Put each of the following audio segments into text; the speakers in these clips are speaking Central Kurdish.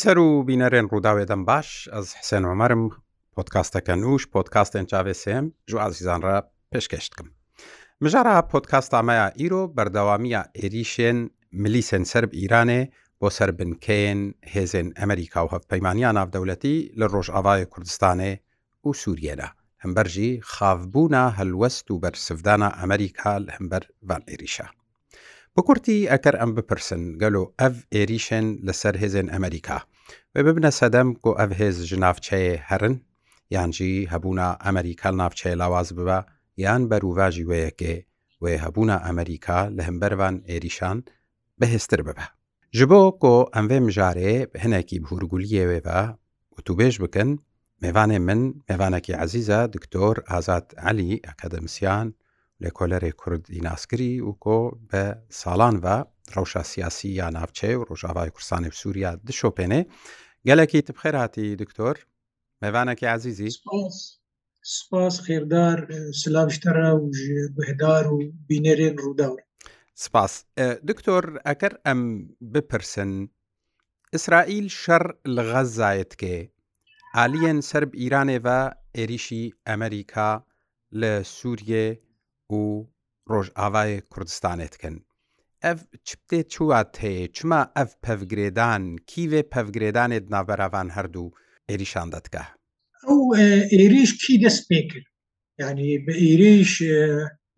سەر و بینەرێن ڕووداوێدەم باش ئەس حسێن ئۆمەرم پۆتکاستەکە نووش پۆتکاستێن چاوێسێم ژوو ئازیزانڕە پێشکەشتکم مژارە پۆتکاستامەیە ئیرۆ بەردەوامیە عێریشێن ملیسن سرب ئیرانێ بۆ سەر بنکەن هێزن ئەمریکا و هەفتپەیمانیا ناودەولەتی لە ڕۆژئاوای کوردستانێ و سووریێدا هەمبەرژی خافبوونا هەلوەست و بەرسفدانە ئەمریکا هەمبەر ڤان عێریشە بە کورتی ئەکەر ئەم بپرسن گەلو ئەڤ ئێریشن لەسەر هێزێن ئەمریکا بێ ببنە سەدەم کۆ ئەڤ هێز ژناافچەیە هەرن یانجی هەبوونا ئەمریکال ناافچەیە لاواز ببە یان بەروڤژی وەیەکێ وێ هەبوونا ئەمریکا لە هەمبەروان ئێریشان بەهێستر ببە ji bo ku em vê mijarê hinekî hûrguliyê wê ve gotûbêj bikin mêvanê min mêvanekî ezîze diktor azad elî akademisyan لە کۆلەرێک کوردی ناسکری و کۆ بە ساڵان بە ڕەوشە سیاسی یا ناوچێ و ڕۆژاوای کوردستانی و سووریا دشۆپێنێ گەلێکی تبخێراتی دکتۆر مەوانەکی عزیزی سپاس خێردار سلاوشتەرە و بهدار و بینەرێن ڕووداور سپاس دکتۆر ئەگەر ئەم بپرسن ئیسرائیل شەڕ لە غەزایەتکێ ئالیەن سرب ئیرانێ بە عێریشی ئەمریکا لە سووریێ و ڕۆژئاوای کوردستانێتکن ئەف چپتێ چوات هەیە چما ئەف پەفگرێدان کیوێ پەفگرێدانێت نابەراوان هەردوو عێریشان دەتکە ئەو عێریش کی دەست پێ کرد ینی بە عێریش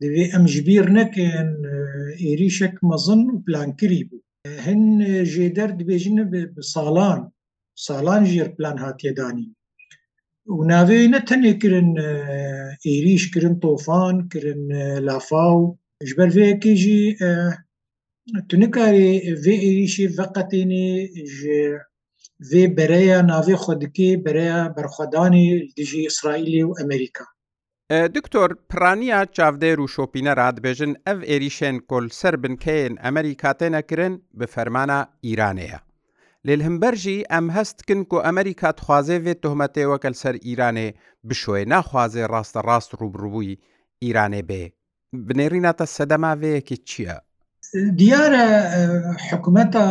دەوێ ئەم ژبیر نەکەن عێریشێک مەزن و پلانکری بوو هەن ژێدەر دبێژنە ساڵان ساڵان ژێر پلان هاتیێدانی و ناوێ نە تەنێک کرن عێریش کرن تۆفان کرن لافااو ji ber vêkê jî tu nikarî vê êrîşê veqetênê ji vê bereya navê xwe dikê bereya berxwedanê dijî Israîlê û Amerîka. Diktor piraniya çavdêr û şopînera dibêjin ev êrîşên kol ser binkeyên Amerîka tê nekirin bi fermana Îranê ye. لێلهمبەرژی ئەم هەستکن و ئەمریکا تخوازێوێت تۆمەتێوەکەل سەر ئیرانێ بشوێ ناخوازێ ڕاستە ڕاست ڕوبڕووی ئیرانێ بێ بنێریناتە سەدەماوەیەکی چییە؟ دیارە حکوومەتە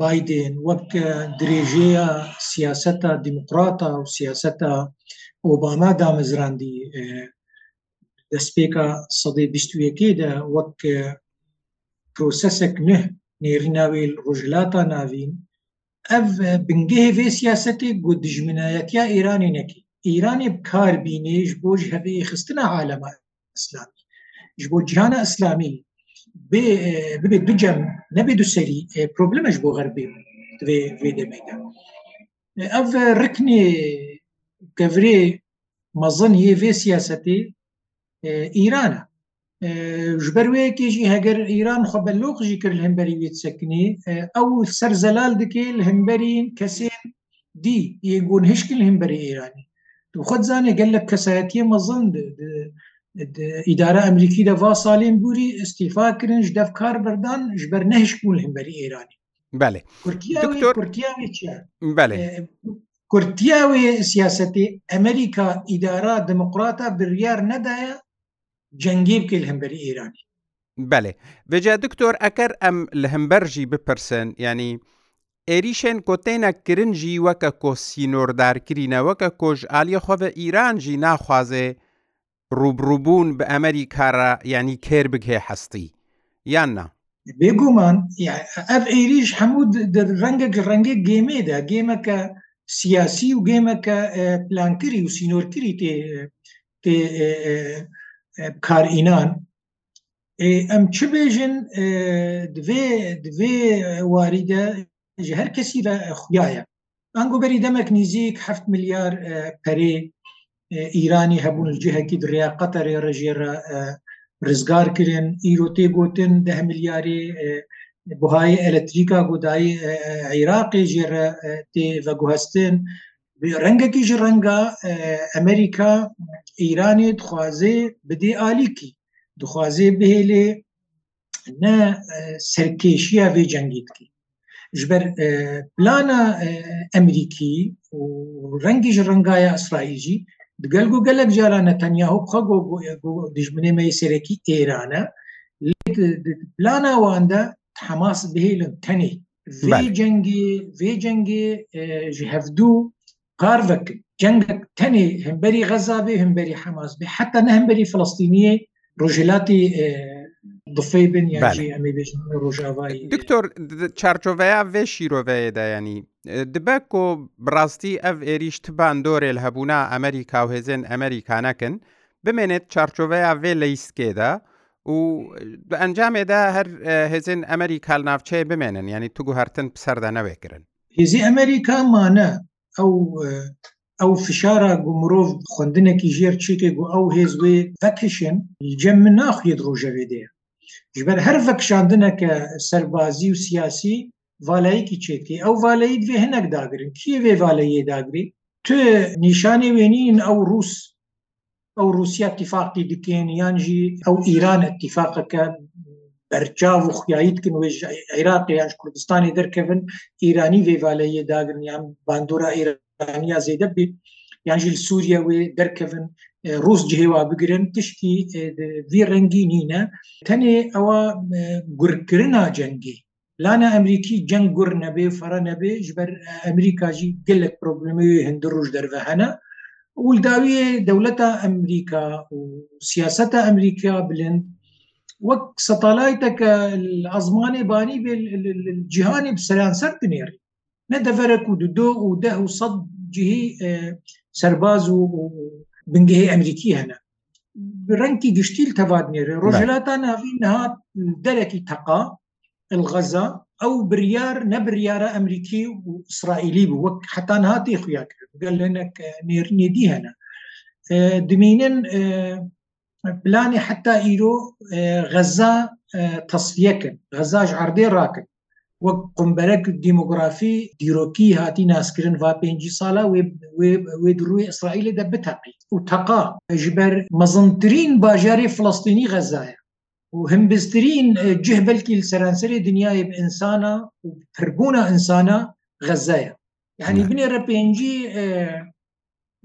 بادێن وەک درێژەیە سیاسەتە دیموکراتە و سیاسەتە ئۆباما دامەزراندی دەستپێکە سەدەی بیستویەکێدا وەک پرۆسەسێک نه نێریناوی ڕۆژلاتە ناوین ev bingehê vê siyasetê gu dijminayekiya Îranê nekî Îranê bikarbînê ji bo ji hevê xistina alema İslamî ji bo cihana İslamî bibe du cem nebe du serî probleme ji bo xerbî ve vê demeke ev riknê gevrê mezin yê vê siyasetê İran'a ji ber wêkêjî heger îran xwe belloqjî kir li hemberî wê sekinî ew ser zelal dike li hemberîn kesên dî yêgon hişkin hemberî îranî Tu xwed zanê gelek kesayetiye mezin îdara Emerîkî de va salên bûî istîfa kirin ji dev karberdan ji ber nehişbûn hemberî îranî Belê Belê Kurtiya wê siyasetê Emerîka îdara demokrata biryar nedaye جەنگی بکەیت هەمبەری ئێرانی بەێ بێجا دکتۆر ئەکەر ئەم لە هەمبەرژی بپرسن ینی عێریشێن کۆتێنە کرنجی وەکە کۆسینۆردارکردینەوەکە کۆژ عالیە خۆڤە ئیرانجی ناخوازێ ڕوبڕوبوون بە ئەمەری کارە ینی کێر بگێ هەستی یاننا بێگومان ئەف عێریش هەموو ڕەنگە ڕەنگە گێمێدا گێمەکە سیاسی و گێمەکە پلانکری و سینۆرکری تێ کارئینان ئەم چ بێژن دوێ دوێ واریدە ji her kesî ve xuyaya. Angoberî demek nîzik heft milyar perê İranî hebûn cihekî diriya Qterê rejêre rizgar kirin, îro tê gotin de milyarê buhayê elektrîka godayî Iraqê jêre tê veguhestin ڕەنگەکیژ ڕەنگە ئەمریکا ئیرانێ دخوازێ بدێ ئالیکی دخوازێ بهێلێ نە سەرکێشیە وێ جەنگیتکی ژبەر پلانە ئەمریکی و ڕەنگیژ ڕنگایە ئەسرائیلجی دگەل و گەلک جارانە تەنیا و قەگۆ دژمنێمەی سەرەکی ئێرانە پلانەواندا حماس بهێلن تەنێ جەنگی وێ جەنگێ هەفتوو قارvek cengek tenê hemberî Xezabê hemberî Hemaz bê heta ne hemberî Filistîniye rojlatî difê bin em rojavayî Diktor çarçoveya vê şîroveye de yanî dibe ku birastî ev êrîş tiban dorê li hebûna Emerîka û hêzên Emerîka nekin bimênet çarçoveya vê leyskê de, û encamê de her hêzên Emerîka navçeyê bimênin yanî tu guhertin piser de nevêkirin. Hêzî Emerîka mane ئەو ئەو فشارە گومرۆڤ خوندنێکی ژێر چێکێک و ئەو هێزوێ ئەکشن جەم من ناخوێت ڕۆژەوێ دەیە ژبەر هەر ڤەکشاندنەکە سەربازی و سیاسی ڤالایەکی چێتی ئەو ڤالایی دوێ هەنەک داگرن کیێ ڤالەیە داگری تێ نیشانێ وێنین ئەو رووس ئەو رووسیا تیفاقی دکێن یانجی ئەو ئیران اتفاقەکە بەرچاو و خویاییتکن وێژ عێراق یان کوردستانی دەرکەون ئیرانی وێوالەیە داگرنیان باندۆرا ئێرانیا زێدە بێت یانژیل سووریا وێ دەرکەون ڕوس جهێوا بگرن تشتی وی ڕەنگی نینە تەنێ ئەوە گورکردنا جەنگی لانە ئەمریکی جەنگ گور نەبێ فەرە نەبێ ژبەر ئەمریکاژی گەلک پرۆبلمی هەند ڕژ دەرە هەنا ولداویە دەولەتە ئەمریکا و سیاسەتە ئەمریکا بلند وەک سەتالایتەکە ئەزمانی بانی بێ جیهانی سەرانسەر بنێری نەدەفەرە و دودۆ و ده و سەد جهی سەرباز و بنگهی ئەمریکی هەنا ڕەنکی گشتیل تەوادنێرە ڕۆژلاتان ناوی نهات دەرەکی تەقا الغەزا ئەو بریار نەبریارە ئەمریکی و ئیسرائیلی بوو وەک حتان هاتی خویا کرد گەل لەنەک نێرنێدی هەنا دمینن پلانی حتا ئیرۆ غەزا تەسفیەکرد غەزاش عردێ ڕاکرد وەک قمبەرەك دیموگرافی دیرۆکی هاتی ناسکردن و پێ سالا وێ دروی ئیسرائیلی دە بتەقیت و تەقا ژبەر مەزنترین باژاری فلستینی غەزایە وهمبسترین جه بلکی سەرانسەری دنیای ئینسانە و پربوونا ئینسانە غەزایە یعنی بنێرە پێنجی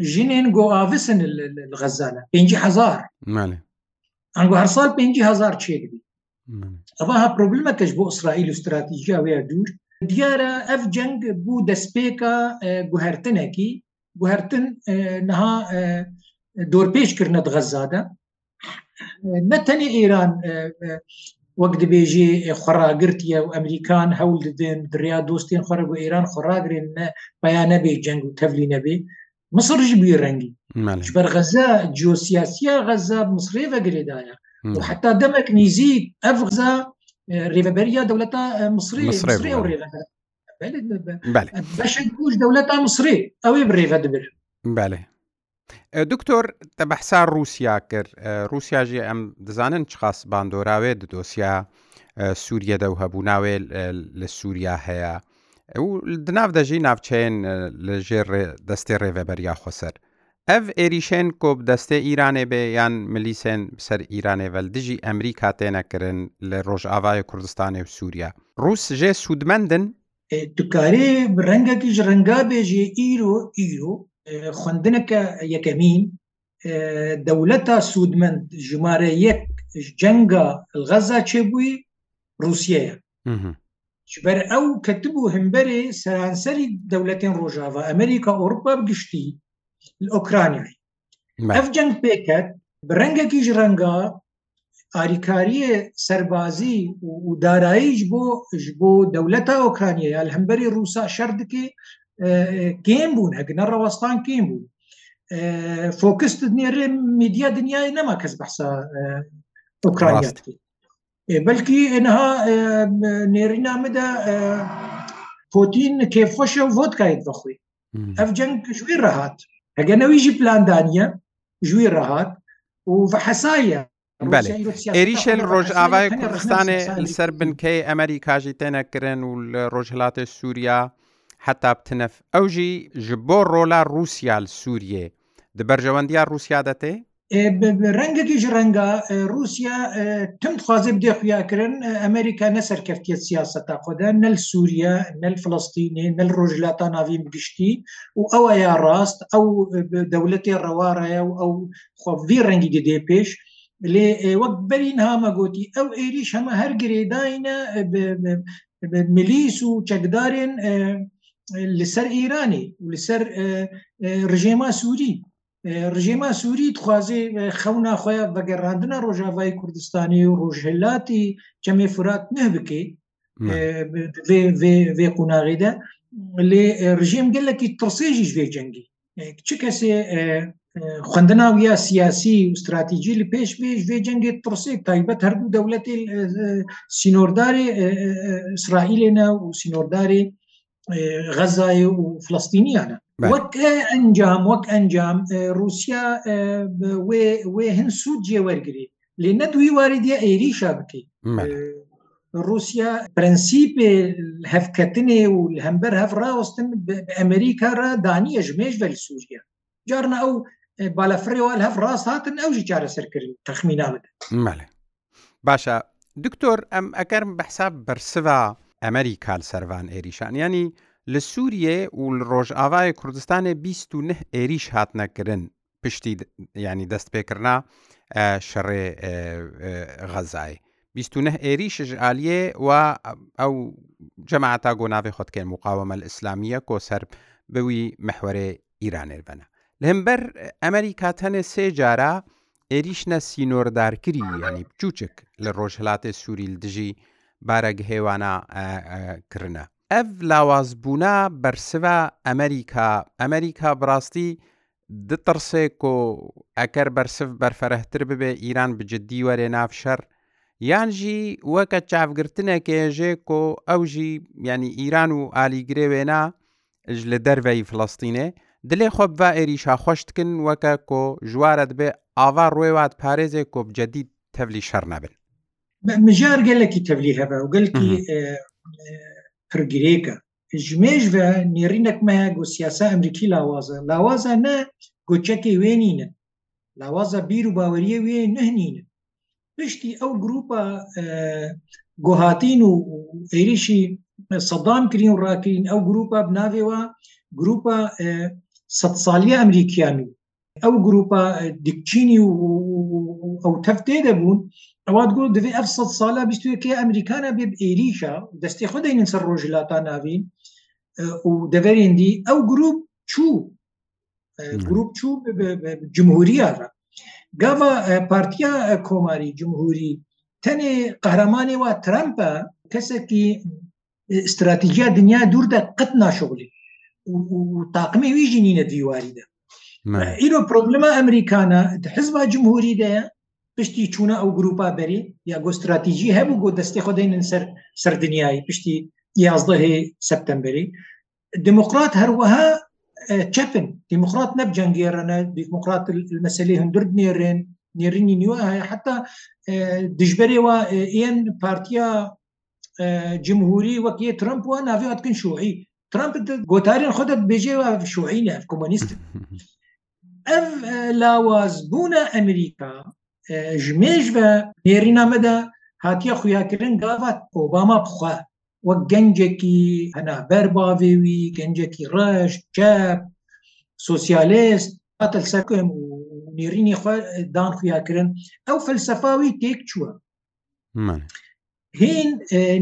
ژینên goavisin li xezana pêncî hezar Ango her sal pêncî hezar çê dibî Eva ha problemekeş bu İsrail û stratejiya wê dûr diyare ev ceng bû destpêka guhertinekî guhertin niha dorpêşkirine di xezade ne tenê êran وەک دەبێژی خۆراگرتیە و ئەمریکان هەول ددن دریا دۆستین خۆرە بۆ ئێران خۆراگرێن بەیان نەبێ جەنگ و تەلی نەبێ مصرش بوی رنگی بر غزا جیوسیاسیا غزا مصر ریوەگرێدایە حتا دەمەك نزیک ئەف غزا ریڤبەریا دەولەتە مصری مصری و ریڤەکە بەشی گوش دەولەتە مصری ئەوەی بڕێڤە دەبر بەێ دکتۆر تە بەحسا رووسیا کرد رووسیاژی ئەم دەزانن چ خاص باندۆراوێ دۆسیا سووریە دە و هەبوو ناوێ لە سووریا هەیە دناودەژی ناوچەیەن لە ژێر دەستی ڕێڤەبەریا خۆسەر. ئەف ئێریشێن کۆب دەستێ ئیرانێ بێ یان ملیسێن سەر ئیرانێڤەل دژی ئەمریکا تێنەکردن لە ڕۆژئاوای کوردستانی و سووریا. ڕوس ژێ سوودمەندن دوکارێ ڕەنگەکیش ڕەنگا بێژێ ئیرۆ ئیرۆ خوندنەکە یەکەمین دەولەتە سوودمەند ژمارە یەک جەنگە غەزا چێبووی رووسەیە بەر ئەو کەتبوو هەمبەرێ سەرانسەری دەولەتێن ڕۆژاوە ئەمریکا ئۆروپا گشتی ئۆکرانیای ئەف جەنگ پێکەت ڕەنگەکیش ڕەنگە ئاریکاریە سەربازی و داراییش بۆ بۆ دەولەتە ئۆکرانیە هەمبەری رووسا شەردکی کێم بوون هەگنە ڕەوەستان کێم بوون فۆکست نێرێ میدیا دنیای نەما کەس بەسا ئۆکرانیا بلکی اینها نێرینا مدا پۆتین کێفۆشە و ڤۆتکایت بەخۆی ئەف جەنگ ژووی ڕەهات ئەگەنەویژی پلاندانە ژووی ڕەهات و حەسایە عێریشە ڕۆژ ئاوای کوردستانێ لەسەر بنکەی ئەمەری کاژی تێنەکردن و ڕۆژهڵاتە سووریا حتا بتنەف ئەوژی ji بۆ ڕۆلا رووسیال سووریێ دبەرژەوەندیا رووسیا دەتێ؟ ڕەنگەکیش ڕەنگە رووسیا تم خوازب دێ خویاکردن ئەمریکا نەسەرکەفتیت سیاستا خۆدا نەل سووریا نەل فلستینێ نەل ڕۆژلاتا ناویم گشتی و ئەوە یا ڕاست ئەو دەولەتی ڕەوارایە و ئەو خۆڤی ڕەنگی دێ پێش لێ وەک بەرین هامەگوتی ئەو عێریش هەمە هەر گرێداینە ملیس و چەکدارێن لەسەر ئیرانی و لەسەر ڕژێما سووری ڕژێما سووری دخوازێ خەونا خۆیان بەگەڕاندنە ڕۆژاوای کوردستانی و ڕۆژهلاتی چەمێ فرات نە بکەیت vê qûnaî de lê rejim gelekî tirsêjî ji vê cengî çi kesê xwendina ya siyasî û stratejî li pêş bê ji vê cengê tirsê taybet her du dewletê sînordarê İsraîlê ne û sînordarê Xezayê û Filistîniyan e وەک ئەنجام وەک ئەنجام رووسیا وێ هەن سوود جێوەرگری لێ نەدووی واردە عێریشا بکەیت رووسیا پرەنسیپێ هەفکەتنێ و هەمبەر هەفڕاوستن ئەمریکا را دانیە ژمێش بەل سووریا جارنا ئەو بالەفرێوال هەف ڕاست هاتن ئەوژی چارەسەرکردن تەخمینا بدە باشە دکتۆر ئەم ئەگەرم بەحساب بەرسوا ئەمریکال سەروان عێریشان ینی لە سووریێ و ڕۆژئاوای کوردستانێ 29 عێریش هاتنەکردن پشتی ینی دەست پێکردنا شەڕێ غەزای. 29 عێریشش عالیێ و ئەو جەماعتا گۆناوی خۆتکەن مقاومە ئسلامیە کۆسەر بوی مەحوەرێ ئیرانێر بنە. لەمبەر ئەمریکا تەنێ سێ جارە عێریشنە سینۆردارکری ینی بچوچک لە ڕۆژهلاتی سووریل دژی بارەگ هێوانە کردە. ئەف لاوازبوونا بەرسە ئەمریکا ئەمریکا بڕاستی دترسێ کۆ ئەکەر بەرسف بەرفەرەتر ببێ ئیران بجددی وەرێ نافشەر یانژی وەکە چاافگرتنێکێژێ کۆ ئەوژی ینی ئیران و ئالیگرێوێنا ژ لە دەرڤی فلستینێ دلێ خۆب بە ئێریشا خۆشتکن وەکە کۆ ژوارت بێ ئاوا ڕێوات پارێزێ کۆب جدید تەولی شەر نەبن مژار گەلکی تەولی هەبە و گەلکی پرگرێکە ژمێژە نێڕینەکمەیە گۆ سیاسە ئەمریکی لاوازە لاوازە نە گۆچەکی وێنینە لاوازە بیر و باوەریە وێ نهنینە پشتی ئەو گروپە گۆهاتین و عێریشی سەدام کردین و ڕاکردین ئەو گروپە بناوێەوە گروپە سەد سالی ئەمریکیانی ئەو گروپە دیکچینی و ئەو تەفتێ دەبوون ئەوات گۆ دەێ ئەف سە سالا بیستوەکە ئەمریکانە بێ عێریشە دەستی خودین سەر ڕۆژلاتا ناوین و دەڤێندی ئەو گروپ چوو گروپ چوو جمهوریارە گاوا پارتیا کۆماری جمهوری تەنێ قەهرەمانی وا ترامپە کەسێکی استراتیژیا دنیا دووردا قەت ناشغلی تاقمی ویژینینە دیواریدا ئیرۆ پرۆبلمە ئەمریکانە حزبا جمهوری دەیە پشتی چوونە ئەو گروپا بەری یا گۆ استراتیژی هەبوو گۆ دەستی خۆدەینن سەر سەر دنیای پشتی یازدەهێ سپتمبری دموقرات هەروەها چپن دموقرات نەب جەنگێرەنە دموقرات مەسلەی هەندرد نێرێن نێرنی نیوە هەیە حتا دژبەرەوە ئێن پارتیا جمهوری وەکیە ترمپ وە ناویاتکن شوعی ترامپ گۆتارین خودت بێژێوە شوعینە کۆمەنیست ئەم لاوازبوونە ئەمریکا ji mêj ve nêrîna me de hatiye xuyakirin gava Obama bixwe wek gencekî hena berbavê wî gencekî reş ceb sosyalist hatel sekim û nêrînê xwe dan xuyakirin ew felsefa wî têk çûwe hên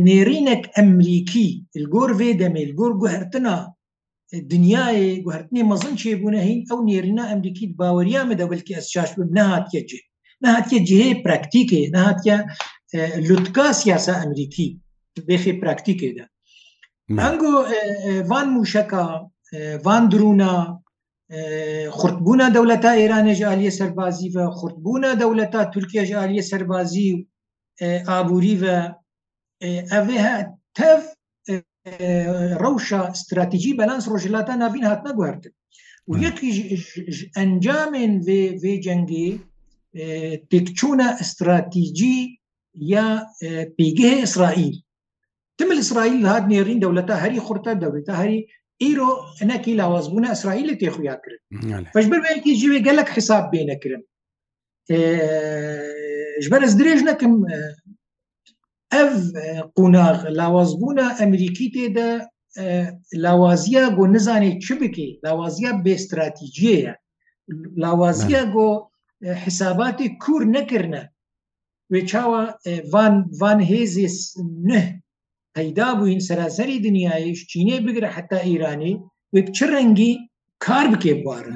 nêrînek emlîkî il gor vê demê gor guhertina دنیاê guhertinê mezin çêbûne hên ew nêrîna emlîkî baweriya me de belkî ez çaş bim nehat keçe نهاتیە جهەیە پراکتیکێ نهاتە لوتکا سیاسە ئەمریکی بێخێ پراکتیکێدا هەنگۆ وان موشەکە وان درونە خورتبوونا دەولەتا ئێرانێژ عالیە سەربازی بە خورتبوونا دەولەتا تورکیاژ عالیە سەربازی و ئابووری بە ئەێ تەف ڕەوشە استراتیژی بەلانس ڕۆژلاتە ناوین هاتنە گواردن و یەکی ئەنجامێن وێ جەنگی تێکچوونە استراتیژی یا پیگەه ئیسرائیل تمل ئیسرائیل هاات نێرین دەولەتە هەری خورتە دەولێتە هەری ئیرۆ نەکی لاوازبوونە ئەسرائیل لە تێخویا کرد فشبەرێکی جوێ گەلک حساب بێنەکردن ژبەرز درێژ نەکەم ئەف قوناغ لاوازبوونە ئەمریکی تێدا لاوازیە گۆ نزانێت چ بکەیت لاوازیە بێ استراتیژیەیە لاوازیە گۆ حساباتی کور نەکردە وێ چاوە وان هێزی نه پەیدا بووین سەراسەری دنیایش چینێ بگرە حتا ئیرانی وێ چ ڕەنگی کار بکێ بوارە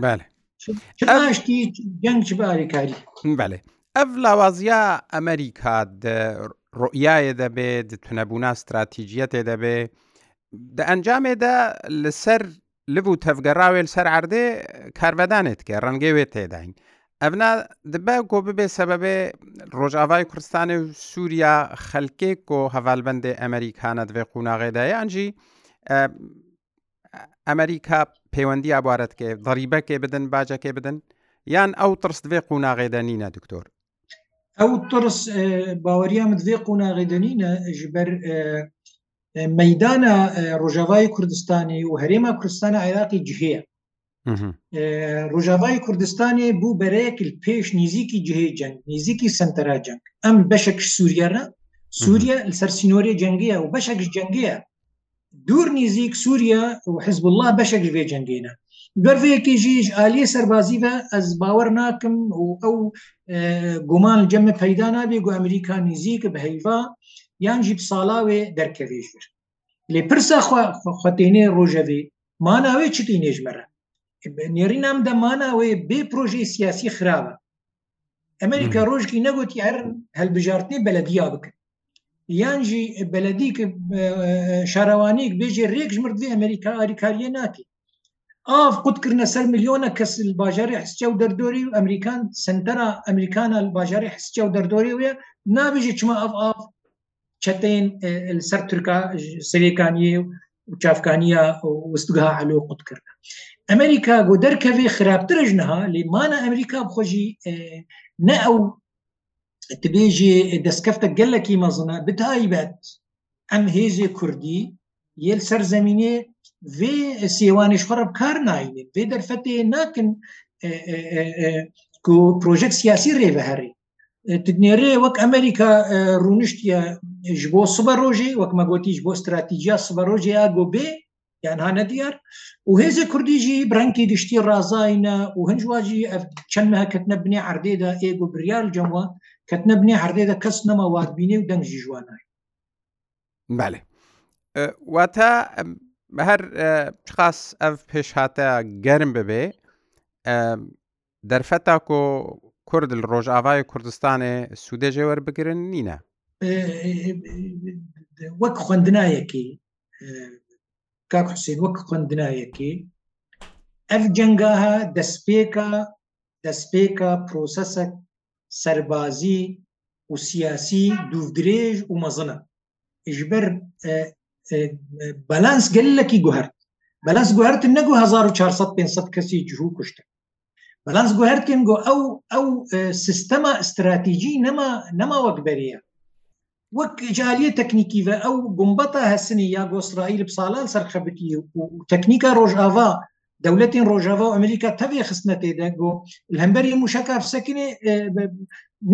باشتی جەنگ چ باریکاری بەێ ئەف لاوازیە ئەمریکا ڕۆیایە دەبێت تونەبوونا استراتیژیەتێ دەبێ دە ئەنجامێدا لەسەر لبوو تەفگەڕاوێ سەر عردێ کاربەدانێت کە ڕەنگەوێت تێداین ئەنا دبە گۆ ببێ سەبەبێ ڕۆژاوای کوردستانی و سووریا خەلکێک کۆ هەڤالبندێ ئەمریکانە دەوێ قوناغێدایانجی ئەمریکا پەیوەندی ئابارەتکێ دەریبەکێ بدن باجەکێ بدن یان ئەو ترس دوێ قوناغێدەنینە دکتۆر ئەو ترس باوەریامت دوێ قوناغێدەنینە ژبەر مەدانە ڕۆژاوای کوردستانی و هەرێمە کوردستانە عێراقی جهەیە ڕۆژاوای کوردستانê بوو بەرەیەکل پێش نزیکی جهێ جەنگ نزیکی سنتەرا جەنگ ئەم بەشێک سووریانە سووریا لەسەر سینۆری جەنگەیە و بەشێک جەنگەیە دوور نزیک سووریا و حزب الله بەشێک بێ جەنگێنە گەرفەیەکی ژیش عالیە سەربازی بە ئەس باوەڕ ناکەم و ئەو گومان جەمە پەیدا نابێ گو ئەمریکا نزیکە بە هەیوا یان جیب ساڵاوێ دەرکەوێژر لێ پرسە خواتێنێ ڕۆژەوێ ماناوێ چتی نێژمەرە نێرینام دەمانەوەی بێ پرۆژی سیاسی خراوە ئەمریکا ڕۆژکی نەگوتی هەر هەلبژارتنی بەلەدیا بکرد یانجی بەلەدی کە شارەوانەیەک بێژێ ڕێکش مردێ ئەمریکا ئاریکاریە ناکە ئاف قوتکردە سەر میلیۆنە کەس باژاری حسچە و دەردۆری و ئەمریکان سنتەرا ئەمریکانە باژاری حسچە و دەردۆری وە نابژی چما ئەف ئاف چتین سەر تورکا سریەکانیە و چافکانیە وستگەها علۆ قوت کردە ئەمریکا گۆ دەرکەوێ خراپترش نەها لێمانە ئەمریکا بخۆشی نە ئەو تبێژێ دەستکەفتە گەلەکی مەزنە بتایبەت ئەم هێزێ کوردی یل سەرزەمینێ vê سێوانش خرب کار ناینێ بێ دەرفەتێ ناکن ku projek siyasî rêveherî تنێرێ وەک ئەمریکا ڕونشتە ji bo sibe rojê wek me gotî ji bo stratejiya sibe rojê ya gobê yan hane diyar û hêzê Kurdî jî brengkî giştî razayne û hin wa jî ev çend mehe ketine binê erdê de êgo biryar cemwa ketine binê erdê de kes nema watbînê û deng jî jwan Belê Wata her çiqas ev pêş hate gerim bibe derfeta ku کورد لە ڕۆژاوای کوردستانێ سوودەژێ وەربگرن نینە وەک خوندنایەکی کاک حوسین وەک خوندنایەکی ئەف جنگاها دەستپێکە دەستپێکە پرۆسەسە سەربازی و سیاسی دوودرێژ و مەزنە ژبەر بەلانس گەلەکی گوهرت بەلانس گوهرتن نەگو 1400 500 کەسی جرو کوشتە بەلانس گو هەرکن گۆ ئەو ئەو سیستەما استراتیژی نەما نەما وەک بەریە وەک جاالە تەکنیکی بە ئەو گومبەتە هەسنی یا گۆسرائیل ساڵان سەرخەبتی و تەکنیکە ڕۆژاوا دەولەتین ڕۆژاوا ئەمریکا تەوێ خستنە تێدا گۆ هەمبەری موشەکە سەکنێ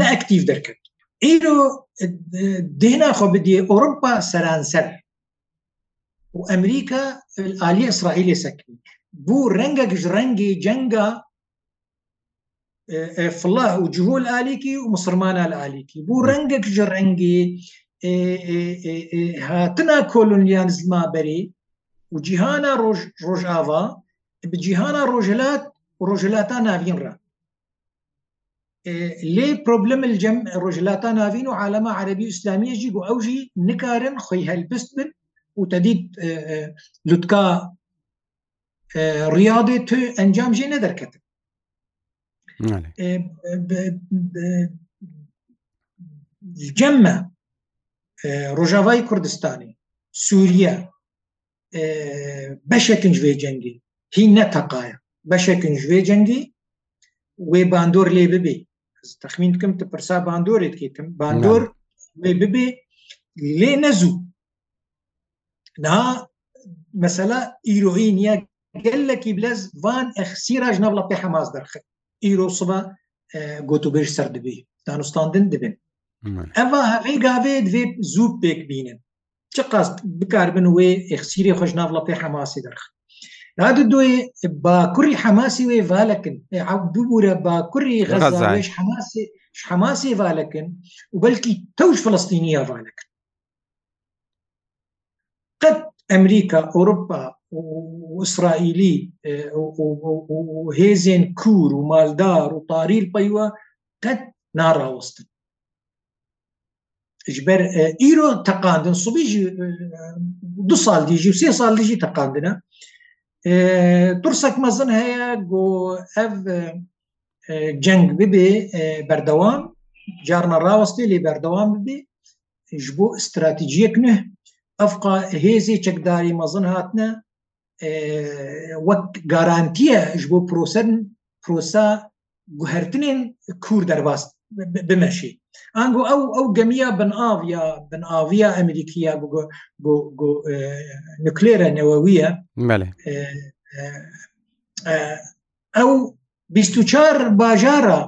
نەکتیف دەرکرد ئیرۆ دێناخۆ بدێ ئۆرمپا سەرانسەر و ئەمریکا عالی ئیسرائیلی سەکنی بوو ڕەنگە گژ ڕەنگی جەنگە فله و جهول علیکی و مسلمانە لە علیکی بوو ڕەنگەک ژە ڕەنگی هاتنا کۆلونیان زمابەری و جیهانە ڕۆژاوا بجیهانە ڕۆژلات ڕۆژلاتا ناوینڕە لێ پرۆبلم جەم ڕۆژلاتا ناوین و عالەمە عربی ئسلامیەژی بۆ ئەوژی نکارن خۆی هەلبست بن و تەدید لوتکا ڕیاادێ تو ئەنجام ژێ نەدەرکەتن جەممە ڕۆژاوای کوردستانی سووریا بەشێکن ژێ جەنگی هی نەتەقاە بەشێکن ژێ جەنگی وێ باندۆر لێ ببێ تەخمین بکەم تە پرسا باندۆرێت کتم باندۆر وێ ببێ لێ نەزوو نا مەسەلا ئیرۆهین یە گەلەکی بلەز وان ئەخسیراژ نەڵە پێ حەماز دەرخێت îro siva e, gotûbêj ser dibî danûstandin dibin Eva hevê gavê divê zû pêk bînin çi qas bikarbin wê exsîrê xweş navla pê hemasî derx Radû doê e, bakurî hemasî wê valekin e, bibûre bakurî xezaş hemasî hemasê valekin û belkî tewş filistîniya valekin قد ئەمریکا ئەوروپا ئیسرائیلی هێزێن کوور و مالدار و پاریل پەیوە قەت ناڕاوستن ber îro teqandin subî jî du sal dî jî sê sal jî teqandine tursek mezin heye go ev ceng bibê berdewam carna rawastê lê berdewam bibê ji bo stratejiyek ne ئەفقا هێزی چەکداری مەزن هاتنە وەک گارانتیە ji بۆ پرۆسەرن پرۆسا گوهرتنên کوور دەرباز بمەشی ئەنگۆ ئەو ئەو گەمیە بناویا بناویا ئەمریکیا نکلێرە نەوەویە ئەو 24 باژارە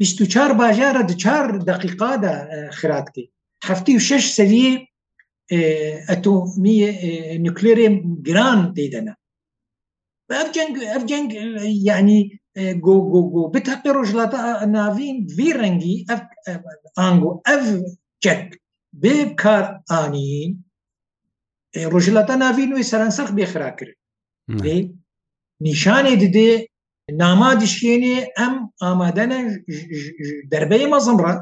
24 باژارە دچار دقیقادا خراتکی هەفتی و شش سەریە ئەتۆمی نوکلێرێ گران دیدەنا ئەرجنگ ینی گۆگۆگۆ بتەقی ڕۆژڵاتە ناوین وی ڕەنگی ئانگۆ ئەف جەک بێ کار ئانین ڕۆژلاتە ناوین وی سەرەنسەخ بێخراکرد نیشانێ ددێ ناما دیشکێنێ ئەم ئامادەە دەربەی مەزمڕە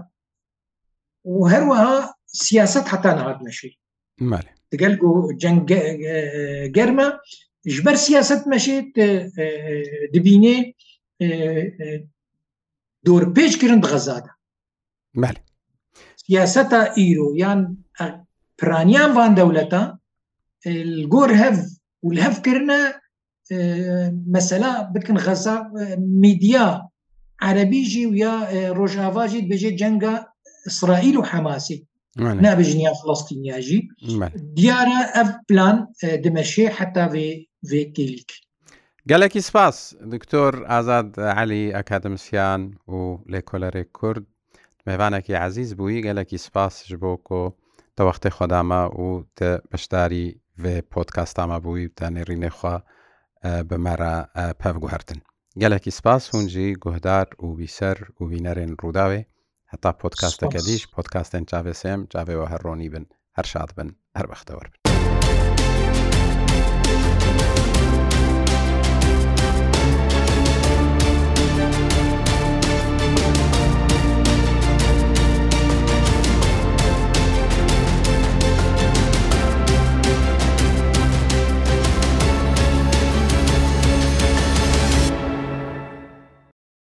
و هەروەها سیاست حتا نهات نەشی دەگەل جەنگ گەرمە ji ber siyaset meşê dibînê dorpêç kirin diɣeza de siyaseta îro yan piraniyan van dewleta gor hev û li hev kirine mesela bikin xeza media erebî jî ya rojava jî dibêje cenga İsraîl û hemasî نابژنیا فلستینیاژی دیارە ئەف پلان دمەشێ حتا وێ وێکیلیک گەلێکی سپاس دکتۆر ئازاد علی ئەکادمسیان و لێکۆلەرێک کورد میوانێکی عزیز بووی گەلێکی سپاسش بۆ کۆ تەوەختی خۆدامە و بەشداری وێ پۆتکاستامە بووی دانێڕینێخوا بمەرە پەفگوهرتن گەلێکی سپاس هونجی گوهدار و بیسەر و بینەرێن ڕووداوێ هەتا پۆتکاستەکە دیش پۆتکاستن چاوێسم چاوێەوە هەرڕۆنی بن هەر شاد بن هەر بەختەوە بن